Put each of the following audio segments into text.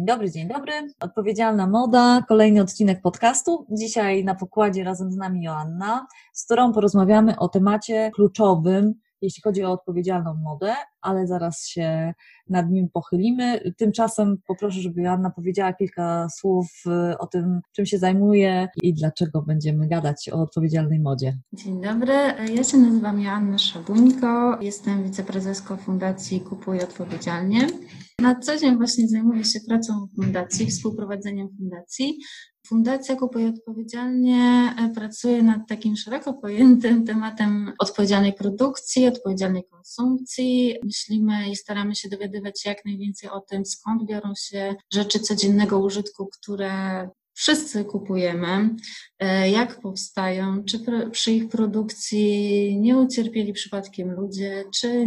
Dzień dobry, dzień dobry. Odpowiedzialna moda, kolejny odcinek podcastu. Dzisiaj na pokładzie razem z nami Joanna, z którą porozmawiamy o temacie kluczowym, jeśli chodzi o odpowiedzialną modę, ale zaraz się nad nim pochylimy. Tymczasem poproszę, żeby Joanna powiedziała kilka słów y, o tym, czym się zajmuje i dlaczego będziemy gadać o odpowiedzialnej modzie. Dzień dobry, ja się nazywam Joanna Szabuńko, jestem wiceprezeską Fundacji Kupuj Odpowiedzialnie. Na co dzień właśnie zajmuję się pracą fundacji, współprowadzeniem fundacji. Fundacja Kupuj Odpowiedzialnie e, pracuje nad takim szeroko pojętym tematem odpowiedzialnej produkcji, odpowiedzialnej konsumpcji. Myślimy i staramy się dowiadywać jak najwięcej o tym, skąd biorą się rzeczy codziennego użytku, które wszyscy kupujemy, e, jak powstają, czy przy ich produkcji nie ucierpieli przypadkiem ludzie, czy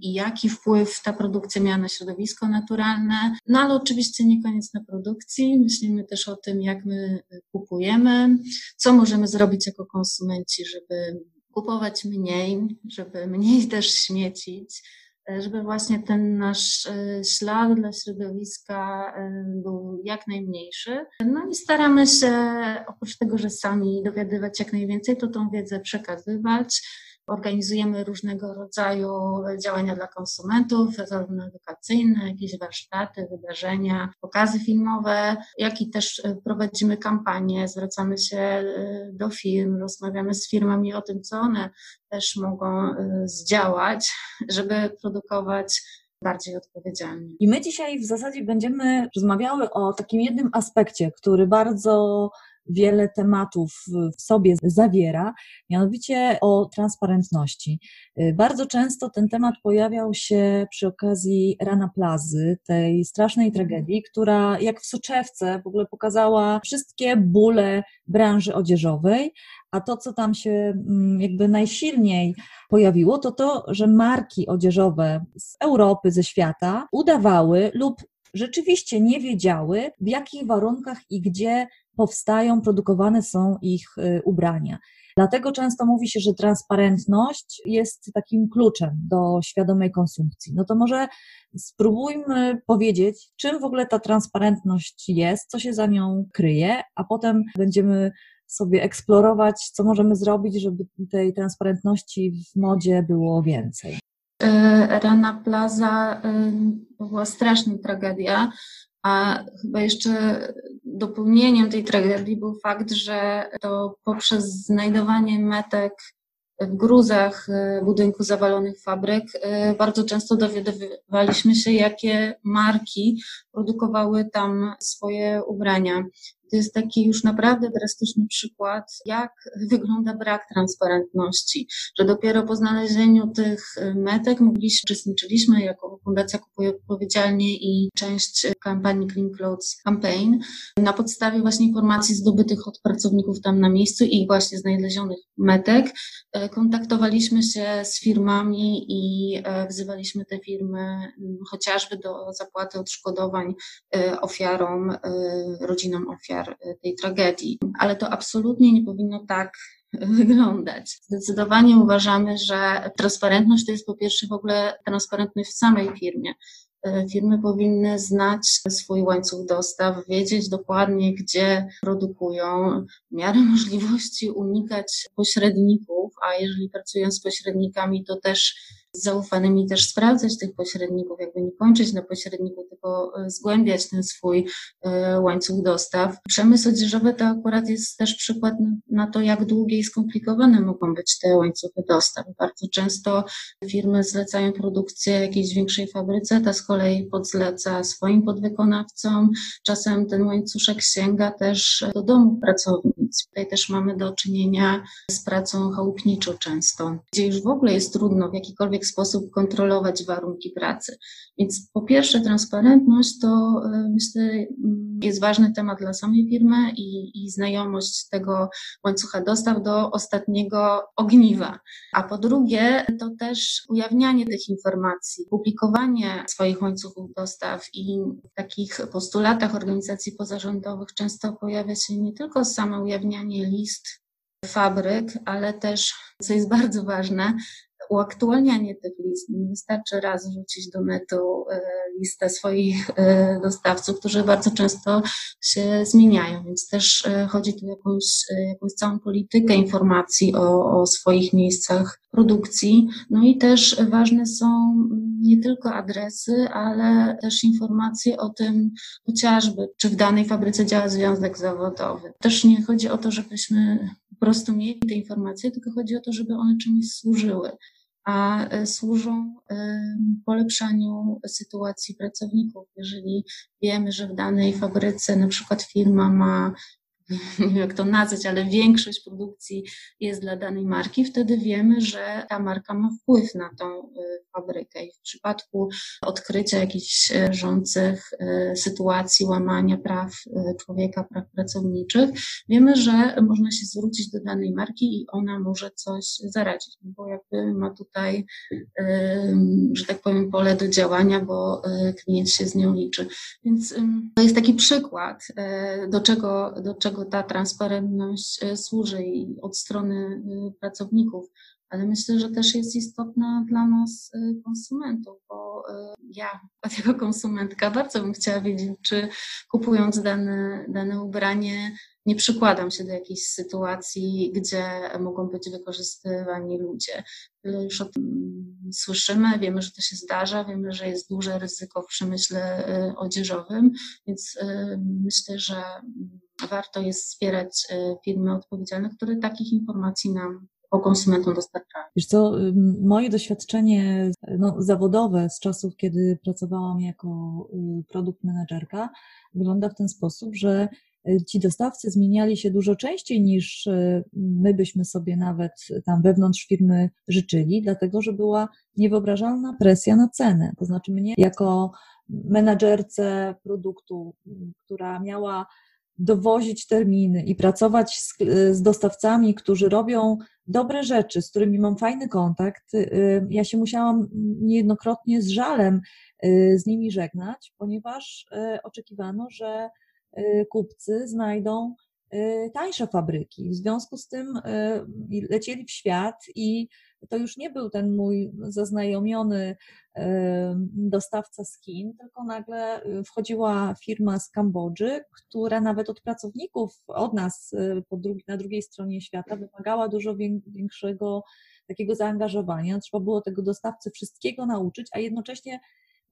i jaki wpływ ta produkcja miała na środowisko naturalne. No ale oczywiście nie koniec na produkcji. Myślimy też o tym, jak my kupujemy, co możemy zrobić jako konsumenci, żeby kupować mniej, żeby mniej też śmiecić żeby właśnie ten nasz e, ślad dla środowiska e, był jak najmniejszy. No i staramy się, oprócz tego, że sami dowiadywać jak najwięcej, to tą wiedzę przekazywać Organizujemy różnego rodzaju działania dla konsumentów, zarówno edukacyjne, jakieś warsztaty, wydarzenia, pokazy filmowe, jak i też e, prowadzimy kampanie, zwracamy się e, do firm, rozmawiamy z firmami o tym, co one też mogą e, zdziałać, żeby produkować bardziej odpowiedzialnie. I my dzisiaj w zasadzie będziemy rozmawiały o takim jednym aspekcie, który bardzo wiele tematów w sobie zawiera, mianowicie o transparentności. Y, bardzo często ten temat pojawiał się przy okazji Rana Plazy, tej strasznej tragedii, która jak w soczewce w ogóle pokazała wszystkie bóle branży odzieżowej, a to, co tam się mm, jakby najsilniej pojawiło, to to, że marki odzieżowe z Europy, ze świata udawały lub rzeczywiście nie wiedziały, w jakich warunkach i gdzie powstają, produkowane są ich y, ubrania. Dlatego często mówi się, że transparentność jest takim kluczem do świadomej konsumpcji. No to może spróbujmy powiedzieć, czym w ogóle ta transparentność jest, co się za nią kryje, a potem będziemy sobie eksplorować, co możemy zrobić, żeby tej transparentności w modzie było więcej. E, Rana Plaza to była straszna tragedia, a chyba jeszcze dopełnieniem tej tragedii był fakt, że to poprzez znajdowanie metek w gruzach e, budynku zawalonych fabryk e, bardzo często dowiadywaliśmy się, jakie marki produkowały tam swoje ubrania. To jest taki już naprawdę drastyczny przykład, jak wygląda brak transparentności, że dopiero po znalezieniu tych metek mogliśmy, uczestniczyliśmy jako Fundacja Kupuje Odpowiedzialnie i część kampanii Clean Clothes Campaign na podstawie właśnie informacji zdobytych od pracowników tam na miejscu i właśnie znalezionych metek. E, kontaktowaliśmy się z firmami i e, wzywaliśmy te firmy chociażby do zapłaty odszkodowań ofiarom, rodzinom ofiar ofiar y, tej tragedii. Ale to absolutnie nie powinno tak wyglądać. Zdecydowanie uważamy, że transparentność to jest po pierwsze w ogóle transparentność w samej firmie. Y, firmy powinny znać swój łańcuch dostaw, wiedzieć dokładnie, gdzie produkują, w miarę możliwości unikać pośredników, a jeżeli pracują z pośrednikami, to też zaufanymi też sprawdzać tych pośredników, jakby nie kończyć na pośredniku, tylko e, zgłębiać ten swój e, łańcuch dostaw. Przemysł odzieżowy to akurat jest też przykład na to, jak długie i skomplikowane mogą być te łańcuchy dostaw. Bardzo często firmy zlecają produkcję jakiejś większej fabryce, ta z kolei podzleca swoim podwykonawcom. Czasem ten łańcuszek sięga też do domów pracownic. Tutaj też mamy do czynienia z pracą chałupniczą często, gdzie już w ogóle jest trudno w jakikolwiek sposób kontrolować warunki pracy. Więc po pierwsze transparentność to e, myślę mm, jest ważny temat dla samej firmy i, i znajomość tego łańcucha dostaw do ostatniego ogniwa. A po drugie to też ujawnianie tych informacji, publikowanie swoich łańcuchów dostaw i w takich postulatach organizacji pozarządowych często pojawia się nie tylko samo ujawnianie list fabryk, ale też, co jest bardzo ważne, uaktualnianie tych list. Nie wystarczy raz wrzucić do netu e, listę swoich e, dostawców, którzy bardzo często się zmieniają, więc też e, chodzi tu o jakąś, jakąś całą politykę informacji o, o swoich miejscach produkcji. No i też ważne są nie tylko adresy, ale też informacje o tym chociażby, czy w danej fabryce działa związek zawodowy. Też nie chodzi o to, żebyśmy po prostu mieli te informacje, tylko chodzi o to, żeby one czymś służyły a e, służą polepszaniu sytuacji pracowników. Jeżeli wiemy, że w danej fabryce na przykład firma ma nie wiem jak to nazwać, ale większość produkcji jest dla danej marki, wtedy wiemy, że ta marka ma wpływ na tą y, fabrykę. I w przypadku odkrycia jakichś y, rządzących y, sytuacji łamania praw człowieka, praw pracowniczych, wiemy, że można się zwrócić do danej marki i ona może coś zaradzić, no bo jakby ma tutaj, że tak powiem, pole do działania, bo klient się z nią liczy. Więc to jest taki przykład, do czego, do czego ta transparentność e, służy i od strony e, pracowników, ale myślę, że też jest istotna dla nas e, konsumentów, bo ja jako konsumentka bardzo bym chciała wiedzieć, czy kupując dane, dane ubranie nie przykładam się do jakiejś sytuacji, gdzie mogą być wykorzystywani ludzie. Już o tym słyszymy, wiemy, że to się zdarza, wiemy, że jest duże ryzyko w przemyśle odzieżowym, więc myślę, że warto jest wspierać firmy odpowiedzialne, które takich informacji nam o konsumentom dostarczają. Wiesz co, moje doświadczenie no, zawodowe z czasów, kiedy pracowałam jako y, produkt menedżerka, wygląda w ten sposób, że y, ci dostawcy zmieniali się dużo częściej niż y, my byśmy sobie nawet tam wewnątrz firmy życzyli, dlatego że była niewyobrażalna presja na cenę. To znaczy mnie jako menadżerce produktu, która miała dowozić terminy i pracować z, z, dostawcami, którzy robią dobre rzeczy, z którymi mam fajny kontakt, y, ja się musiałam niejednokrotnie z żalem y, z nimi żegnać, ponieważ oczekiwano, że kupcy znajdą tańsze fabryki. W związku z tym lecieli w świat i to już nie był ten mój zaznajomiony dostawca z Chin, tylko nagle y, wchodziła firma z Kambodży, która nawet od pracowników, od nas y, na drugiej stronie świata wymagała dużo większego takiego zaangażowania. Trzeba było tego dostawcy wszystkiego nauczyć, a jednocześnie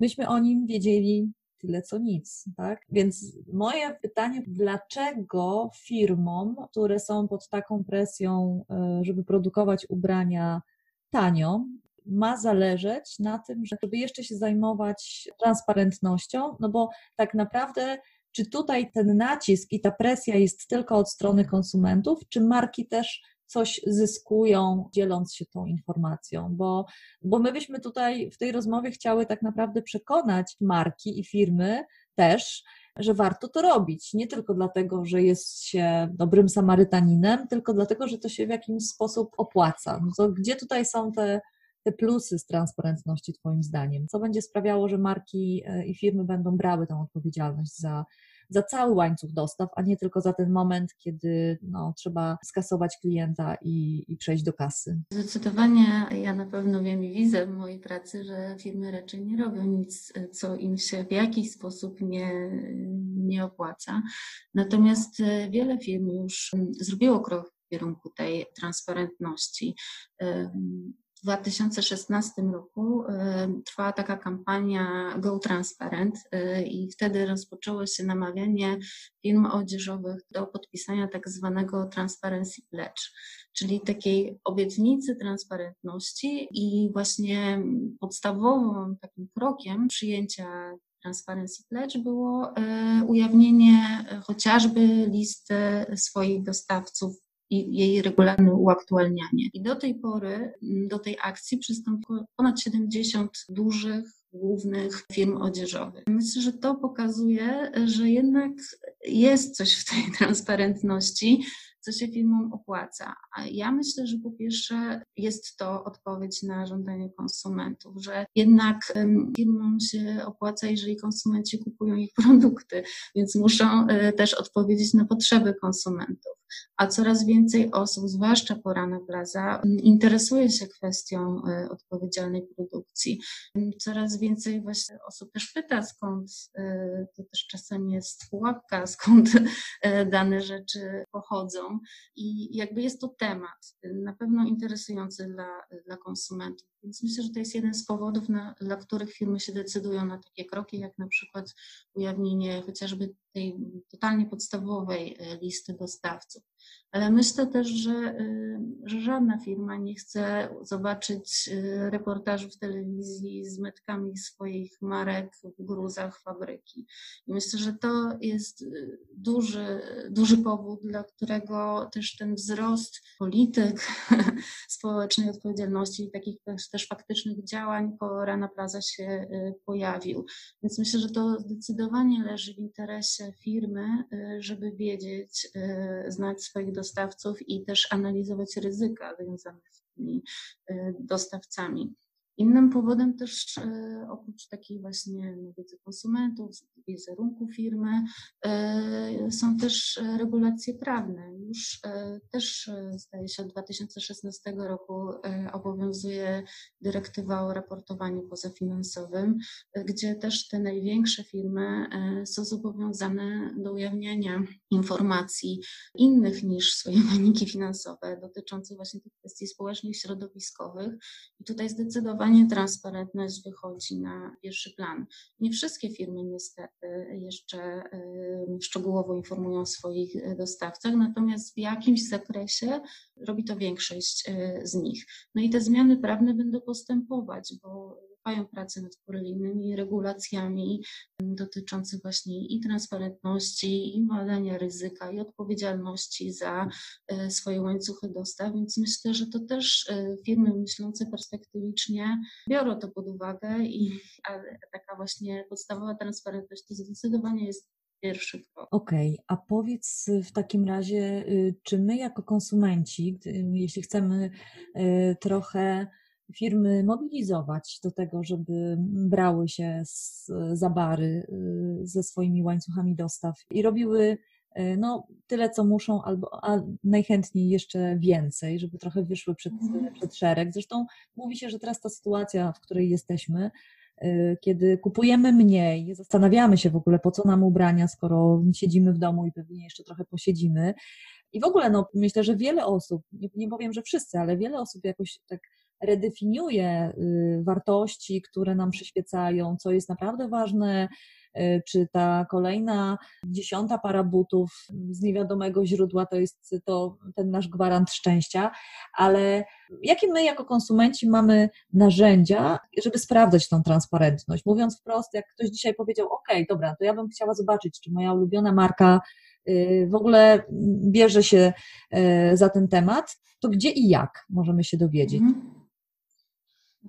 myśmy o nim wiedzieli tyle co nic, tak? Więc moje pytanie, dlaczego firmom, które są pod taką presją, y, żeby produkować ubrania tanio, ma zależeć na tym, żeby jeszcze się zajmować transparentnością, no bo tak naprawdę czy tutaj ten nacisk i ta presja jest tylko od strony konsumentów, czy marki też coś zyskują, dzieląc się tą informacją, bo, bo my byśmy tutaj w tej rozmowie chciały tak naprawdę przekonać marki i firmy też, że warto to robić. Nie tylko dlatego, że jest się dobrym Samarytaninem, tylko dlatego, że to się w jakimś sposób opłaca. No to gdzie tutaj są te, te plusy z transparentności, Twoim zdaniem? Co będzie sprawiało, że marki e, i firmy będą brały tę odpowiedzialność za za cały łańcuch dostaw, a nie tylko za ten moment, kiedy no, trzeba skasować klienta i, i przejść do kasy. Zdecydowanie ja na pewno wiem i widzę w mojej pracy, że firmy raczej nie robią nic, co im się w jakiś sposób nie, nie opłaca. Natomiast wiele firm już zrobiło krok w kierunku tej transparentności. 2016 roku y, trwała taka kampania Go Transparent y, i wtedy rozpoczęło się namawianie firm odzieżowych do podpisania tak zwanego Transparency Pledge, czyli takiej obietnicy transparentności i właśnie podstawowym takim krokiem przyjęcia Transparency Pledge było y, ujawnienie chociażby listy swoich dostawców i jej regularne uaktualnianie. I do tej pory, mm, do tej akcji przystąpiło ponad 70 dużych głównych firm odzieżowych. Myślę, że to pokazuje, że jednak jest coś w tej transparentności, co się firmom opłaca. A ja myślę, że po pierwsze jest to odpowiedź na żądanie konsumentów, że jednak firmom się opłaca, jeżeli konsumenci kupują ich produkty, więc muszą e, też odpowiedzieć na potrzeby konsumentów. a coraz więcej osób, zwłaszcza po Rana Plaza, interesuje się kwestią e, odpowiedzialnej produkcji. Coraz więcej właśnie osób też pyta, skąd, e, to też czasem jest pułapka, skąd dane rzeczy pochodzą i jakby jest to temat na pewno interesujący dla, dla konsumentów. Więc myślę, że to jest jeden z powodów, na, dla których firmy się decydują na takie kroki, jak na przykład ujawnienie chociażby tej totalnie podstawowej e, listy dostawców. Ale myślę też, że, e, że żadna firma nie chce zobaczyć e, reportażu w telewizji z metkami swoich marek w gruzach fabryki. I myślę, że to jest duży, duży powód, dla którego też ten wzrost polityk, społecznej odpowiedzialności i takich też, faktycznych działań po Rana Plaza się pojawił. Więc myślę, że to zdecydowanie leży w interesie firmy, y, żeby wiedzieć, y, znać swoich dostawców i też analizować ryzyka związane z tymi y, dostawcami. Innym powodem też e, oprócz takiej właśnie wiedzy konsumentów, wizerunku firmy e, są też e, regulacje prawne. Już też zdaje się od 2016 roku obowiązuje dyrektywa o raportowaniu pozafinansowym, gdzie też te największe firmy są zobowiązane do ujawniania informacji innych niż swoje wyniki finansowe dotyczących właśnie tych kwestii społecznych, środowiskowych. I tutaj zdecydowanie zdecydowanie transparentność wychodzi na pierwszy plan. Nie wszystkie firmy niestety jeszcze szczegółowo informują swoich e, dostawcach, natomiast w jakimś zakresie robi to większość e, z nich. No i te zmiany prawne będą postępować, bo trwają prace nad kolejnymi regulacjami dotyczącymi właśnie i transparentności, i badania ryzyka, i odpowiedzialności za e, swoje łańcuchy dostaw, więc myślę, że to też e, firmy myślące perspektywicznie biorą to pod uwagę i taka właśnie podstawowa transparentność to zdecydowanie jest pierwszy krok. Okej, okay. a powiedz w takim razie, y, czy my jako konsumenci, jeśli chcemy y, trochę firmy mobilizować do tego, żeby brały się z, za bary y, ze swoimi łańcuchami dostaw i robiły y, no, tyle, co muszą, albo a najchętniej jeszcze więcej, żeby trochę wyszły przed, mhm. przed szereg. Zresztą mówi się, że teraz ta sytuacja, w której jesteśmy, y, kiedy kupujemy mniej, zastanawiamy się w ogóle, po co nam ubrania, skoro siedzimy w domu i pewnie jeszcze trochę posiedzimy. I w ogóle, no, myślę, że wiele osób, nie, nie powiem, że wszyscy, ale wiele osób jakoś tak redefiniuje y, wartości, które nam przyświecają, co jest naprawdę ważne, y, czy ta kolejna dziesiąta para butów z niewiadomego źródła to jest to ten nasz gwarant szczęścia, ale jakie my jako konsumenci mamy narzędzia, żeby sprawdzać tą transparentność? Mówiąc wprost, jak ktoś dzisiaj powiedział, OK, dobra, to ja bym chciała zobaczyć, czy moja ulubiona marka y, w ogóle bierze się za ten temat, to gdzie i jak możemy się dowiedzieć? Mhm.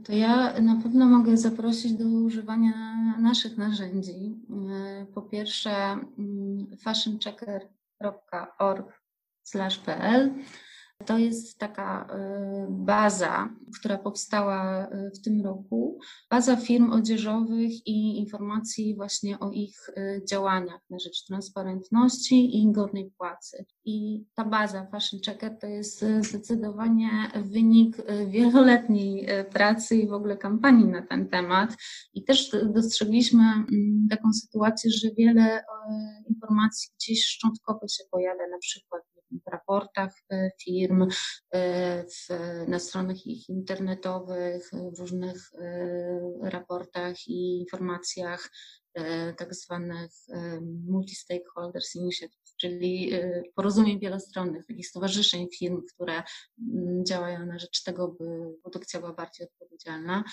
To ja na pewno mogę zaprosić do używania naszych narzędzi. E, po pierwsze mm, fashionchecker.org/pl to jest taka y, baza, która powstała y, w tym roku, baza firm odzieżowych i informacji właśnie o ich y, działaniach na rzecz transparentności i godnej płacy. I ta baza Fashion Checker to jest zdecydowanie wynik wieloletniej pracy i w ogóle kampanii na ten temat. I też dostrzegliśmy mm, taką sytuację, że wiele informacji gdzieś szczątkowo się pojawia, na przykład w raportach e, firm, e, w, na stronach ich internetowych, w różnych e, raportach i informacjach tak zwanych multi-stakeholders initiatives, czyli porozumień wielostronnych, takich stowarzyszeń firm, które działają na rzecz tego, by produkcja była bardziej odpowiedzialna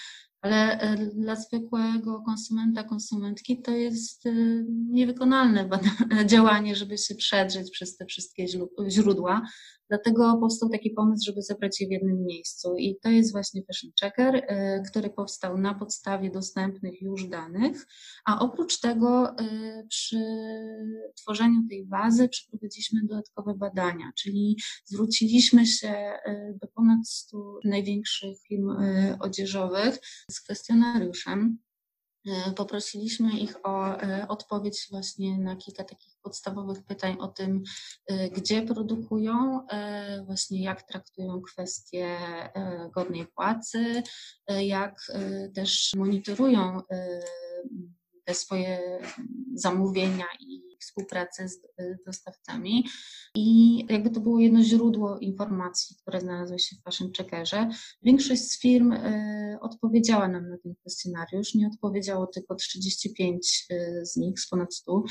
ale e, dla zwykłego konsumenta, konsumentki to jest e, niewykonalne działanie, żeby się przedrzeć przez te wszystkie źródła. Dlatego powstał taki pomysł, żeby zebrać je w jednym miejscu. I to jest właśnie Fashion Checker, y, który powstał na podstawie dostępnych już danych. A oprócz tego przy tworzeniu tej bazy przeprowadziliśmy dodatkowe badania, czyli zwróciliśmy się do ponad 100 największych firm odzieżowych z kwestionariuszem E, poprosiliśmy ich o e, odpowiedź właśnie na kilka takich podstawowych pytań o tym, e, gdzie produkują, właśnie jak traktują kwestie godnej płacy, jak też monitorują te swoje zamówienia i współpracę z y, dostawcami. I jakby to było jedno źródło informacji, które znalazły się w Fashion Checkerze. Większość z firm y, odpowiedziała nam na ten kwestionariusz. Nie odpowiedziało tylko 35 y, z nich z ponad 100.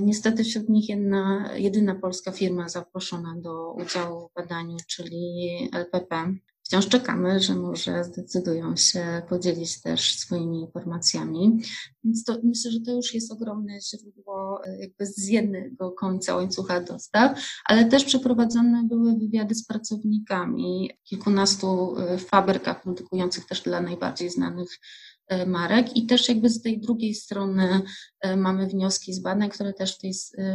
Niestety wśród nich jedna, jedyna polska firma zaproszona do udziału w badaniu, czyli LPP, wciąż czekamy, że może zdecydują się podzielić też swoimi informacjami. Więc to, myślę, że to już jest ogromne źródło e, jakby z jednego końca łańcucha dostaw, ale też przeprowadzone były wywiady z pracownikami kilkunastu e, fabrykach produkujących też dla najbardziej znanych E, marek i też jakby z tej drugiej strony mamy wnioski z badań, które też w tej,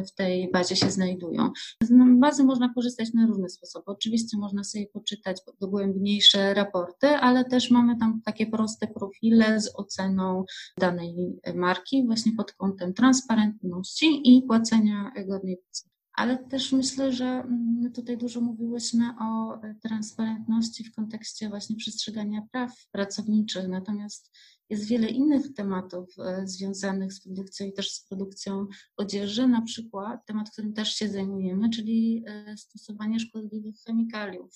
w tej bazie się znajdują. Z bazy można korzystać na różne sposoby. Oczywiście można sobie poczytać dogłębniejsze raporty, ale też mamy tam takie proste profile z oceną danej marki właśnie pod kątem transparentności i płacenia godnej płacy ale też myślę, że mm, my tutaj dużo mówiłyśmy o transparentności w kontekście właśnie przestrzegania praw pracowniczych, natomiast jest wiele innych tematów e, związanych z produkcją i też z produkcją odzieży, na przykład temat, którym też się zajmujemy, czyli e, stosowanie szkodliwych chemikaliów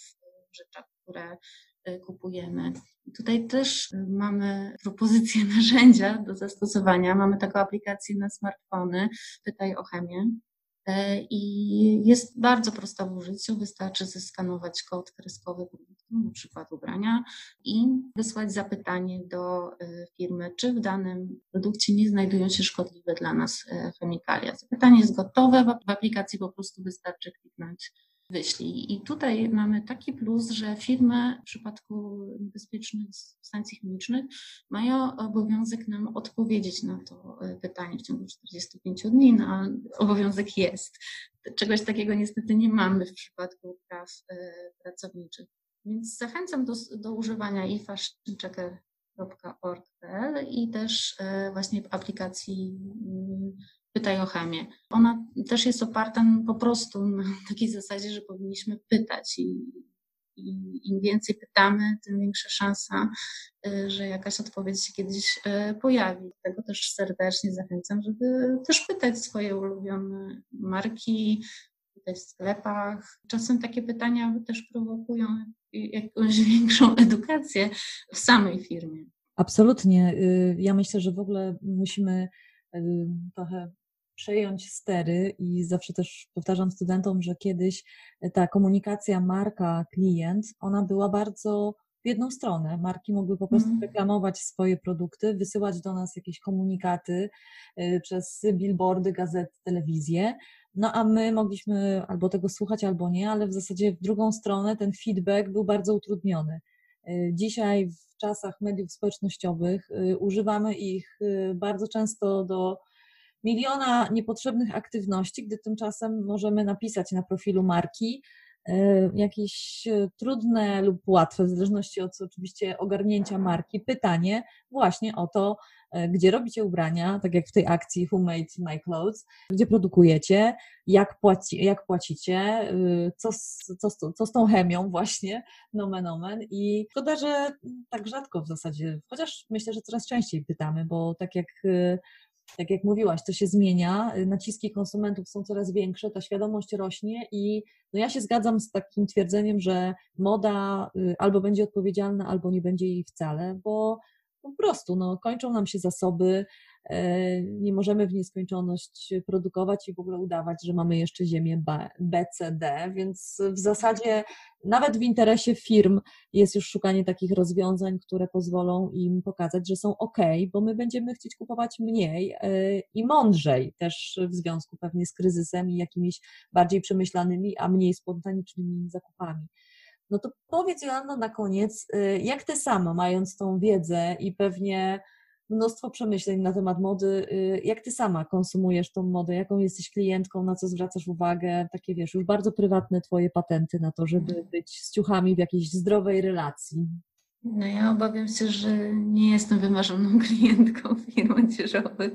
w rzeczach, które e, kupujemy. Tutaj też mamy propozycję narzędzia do zastosowania. Mamy taką aplikację na smartfony, pytaj o chemię. E, i jest bardzo prosta w użyciu. Wystarczy zeskanować kod kreskowy produktu, na przykład ubrania i wysłać zapytanie do e, firmy, czy w danym produkcie nie znajdują się szkodliwe dla nas e, chemikalia. Zapytanie jest gotowe, w aplikacji po prostu wystarczy kliknąć wyślij. I tutaj mamy taki plus, że firmy w przypadku niebezpiecznych substancji chemicznych mają obowiązek nam odpowiedzieć na to e, pytanie w ciągu 45 dni, no, obowiązek jest. Czegoś takiego niestety nie mamy w przypadku praw e, pracowniczych. Więc zachęcam do, do używania i fashionchecker.org.pl i też e, właśnie aplikacji mm, pytaj o chemię. Ona też jest oparta po prostu na takiej zasadzie, że powinniśmy pytać i, i im więcej pytamy, tym większa szansa, y, że jakaś odpowiedź się kiedyś y, pojawi. Dlatego też serdecznie zachęcam, żeby też pytać swoje ulubione marki, pytać w sklepach. Czasem takie pytania też prowokują jakąś większą edukację w samej firmie. Absolutnie. Y, ja myślę, że w ogóle musimy trochę przejąć stery i zawsze też powtarzam studentom, że kiedyś ta komunikacja marka-klient, ona była bardzo w jedną stronę. Marki mogły po prostu mhm. reklamować swoje produkty, wysyłać do nas jakieś komunikaty y, przez billboardy, gazety, telewizję. No a my mogliśmy albo tego słuchać, albo nie, ale w zasadzie w drugą stronę ten feedback był bardzo utrudniony. Y, dzisiaj w czasach mediów społecznościowych używamy ich bardzo często do miliona niepotrzebnych aktywności, gdy tymczasem możemy napisać na profilu marki e, jakieś e, trudne lub łatwe, w zależności od oczywiście ogarnięcia marki, pytanie właśnie o to, e, gdzie robicie ubrania, tak jak w tej akcji Who Made My Clothes, gdzie produkujecie, jak, płaci, jak płacicie, co, co, co z tą chemią właśnie, nomen omen i szkoda, że tak rzadko w zasadzie, chociaż myślę, że coraz częściej pytamy, bo tak jak tak jak mówiłaś, to się zmienia, naciski konsumentów są coraz większe, ta świadomość rośnie i no ja się zgadzam z takim twierdzeniem, że moda y, albo będzie odpowiedzialna, albo nie będzie jej wcale, bo po prostu no, kończą nam się zasoby, E, nie możemy w nieskończoność produkować i w ogóle udawać, że mamy jeszcze ziemię B, B, C, D, więc w zasadzie nawet w interesie firm jest już szukanie takich rozwiązań, które pozwolą im pokazać, że są ok, bo my będziemy chcieć kupować mniej e, i mądrzej, też w związku pewnie z kryzysem i jakimiś bardziej przemyślanymi, a mniej spontanicznymi zakupami. No to powiedz Joanno na koniec, e, jak ty sama, mając tą wiedzę i pewnie mnóstwo przemyśleń na temat mody. Y, jak ty sama konsumujesz tą modę? Jaką jesteś klientką? Na co zwracasz uwagę? Takie wiesz, już bardzo prywatne twoje patenty na to, żeby być z ciuchami w jakiejś zdrowej relacji. No ja obawiam się, że nie jestem wymarzoną klientką firm odzieżowych.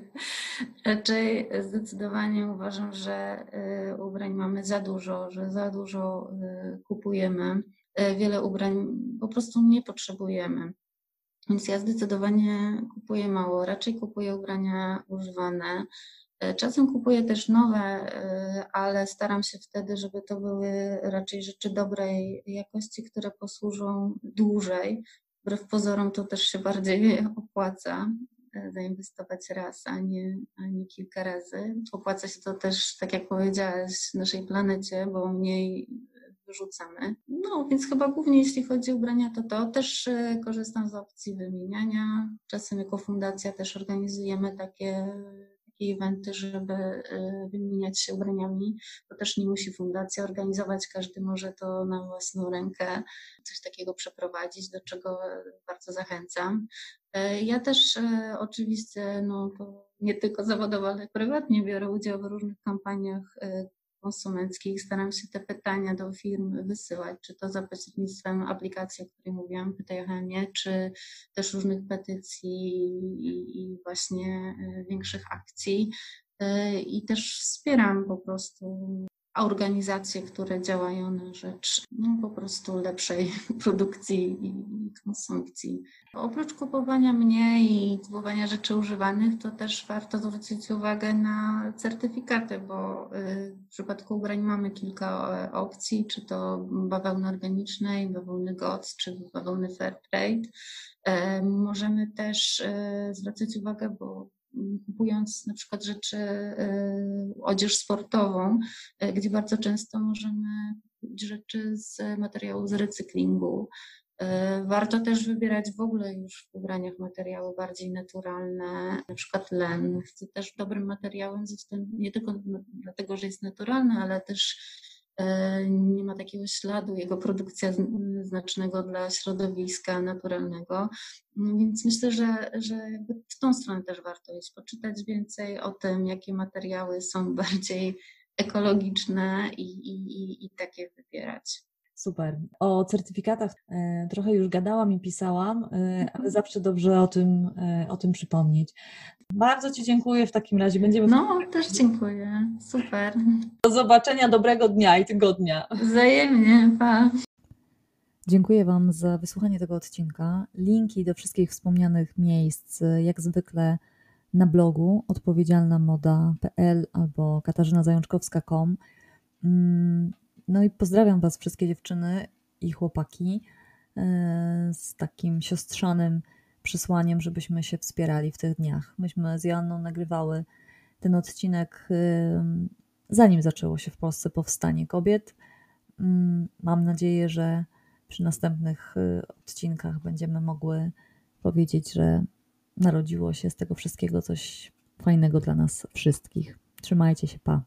Raczej zdecydowanie uważam, że y, ubrań mamy za dużo, że za dużo y, kupujemy. Y, wiele ubrań po prostu nie potrzebujemy. Więc ja zdecydowanie kupuję mało. Raczej kupuję ubrania używane. Czasem kupuję też nowe, ale staram się wtedy, żeby to były raczej rzeczy dobrej jakości, które posłużą dłużej. Wbrew pozorom to też się bardziej opłaca e, zainwestować raz, a nie, a nie kilka razy. Opłaca się to też, tak jak powiedziałaś, naszej planecie, bo mniej wyrzucamy. No, więc chyba głównie jeśli chodzi o ubrania, to to też e, korzystam z opcji wymieniania. Czasem jako fundacja też organizujemy takie takie eventy, żeby y, wymieniać się ubraniami. To też nie musi fundacja organizować, każdy może to na własną rękę coś takiego przeprowadzić, do czego bardzo zachęcam. E, ja też e, oczywiście, no nie tylko zawodowo, ale prywatnie biorę udział w różnych kampaniach e, konsumenckich. Staram się te pytania do firm wysyłać, czy to za pośrednictwem aplikacji, o której mówiłam, Pytaj czy też różnych petycji i, i właśnie e, większych akcji. E, I też wspieram po prostu organizacje, które działają na rzecz no, po prostu lepszej produkcji i konsumpcji. Oprócz kupowania mniej i kupowania rzeczy używanych, to też warto zwrócić uwagę na certyfikaty, bo y, w przypadku ubrań mamy kilka e, opcji, czy to bawełny organicznej, bawełny GOTS, czy bawełny Fairtrade. E, możemy też e, zwracać uwagę, bo kupując na przykład rzeczy, y, odzież sportową, y, gdzie bardzo często możemy kupić rzeczy z materiałów z recyklingu. Y, warto też wybierać w ogóle już w ubraniach materiały bardziej naturalne, na przykład len. Jest też dobrym materiałem, nie tylko dlatego, że jest naturalny, ale też nie ma takiego śladu jego produkcja znacznego dla środowiska naturalnego. Więc myślę, że, że w tą stronę też warto iść, poczytać więcej o tym, jakie materiały są bardziej ekologiczne i, i, i takie wybierać. Super. O certyfikatach e, trochę już gadałam i pisałam, e, ale mhm. zawsze dobrze o tym, e, o tym przypomnieć. Bardzo Ci dziękuję w takim razie. Będziemy. No, też dziękuję. Super. Do zobaczenia, dobrego dnia i tygodnia. Wzajemnie, pa. Dziękuję Wam za wysłuchanie tego odcinka. Linki do wszystkich wspomnianych miejsc, jak zwykle na blogu odpowiedzialnamoda.pl albo katarzynazajączkowska.com. Mm, no i pozdrawiam Was wszystkie dziewczyny i chłopaki e, z takim siostrzanym przesłaniem, żebyśmy się wspierali w tych dniach. Myśmy z Janną nagrywały ten odcinek zanim zaczęło się w Polsce powstanie kobiet. Mm, mam nadzieję, że przy następnych e, odcinkach będziemy mogły powiedzieć, że narodziło się z tego wszystkiego coś fajnego dla nas wszystkich. Trzymajcie się, pa.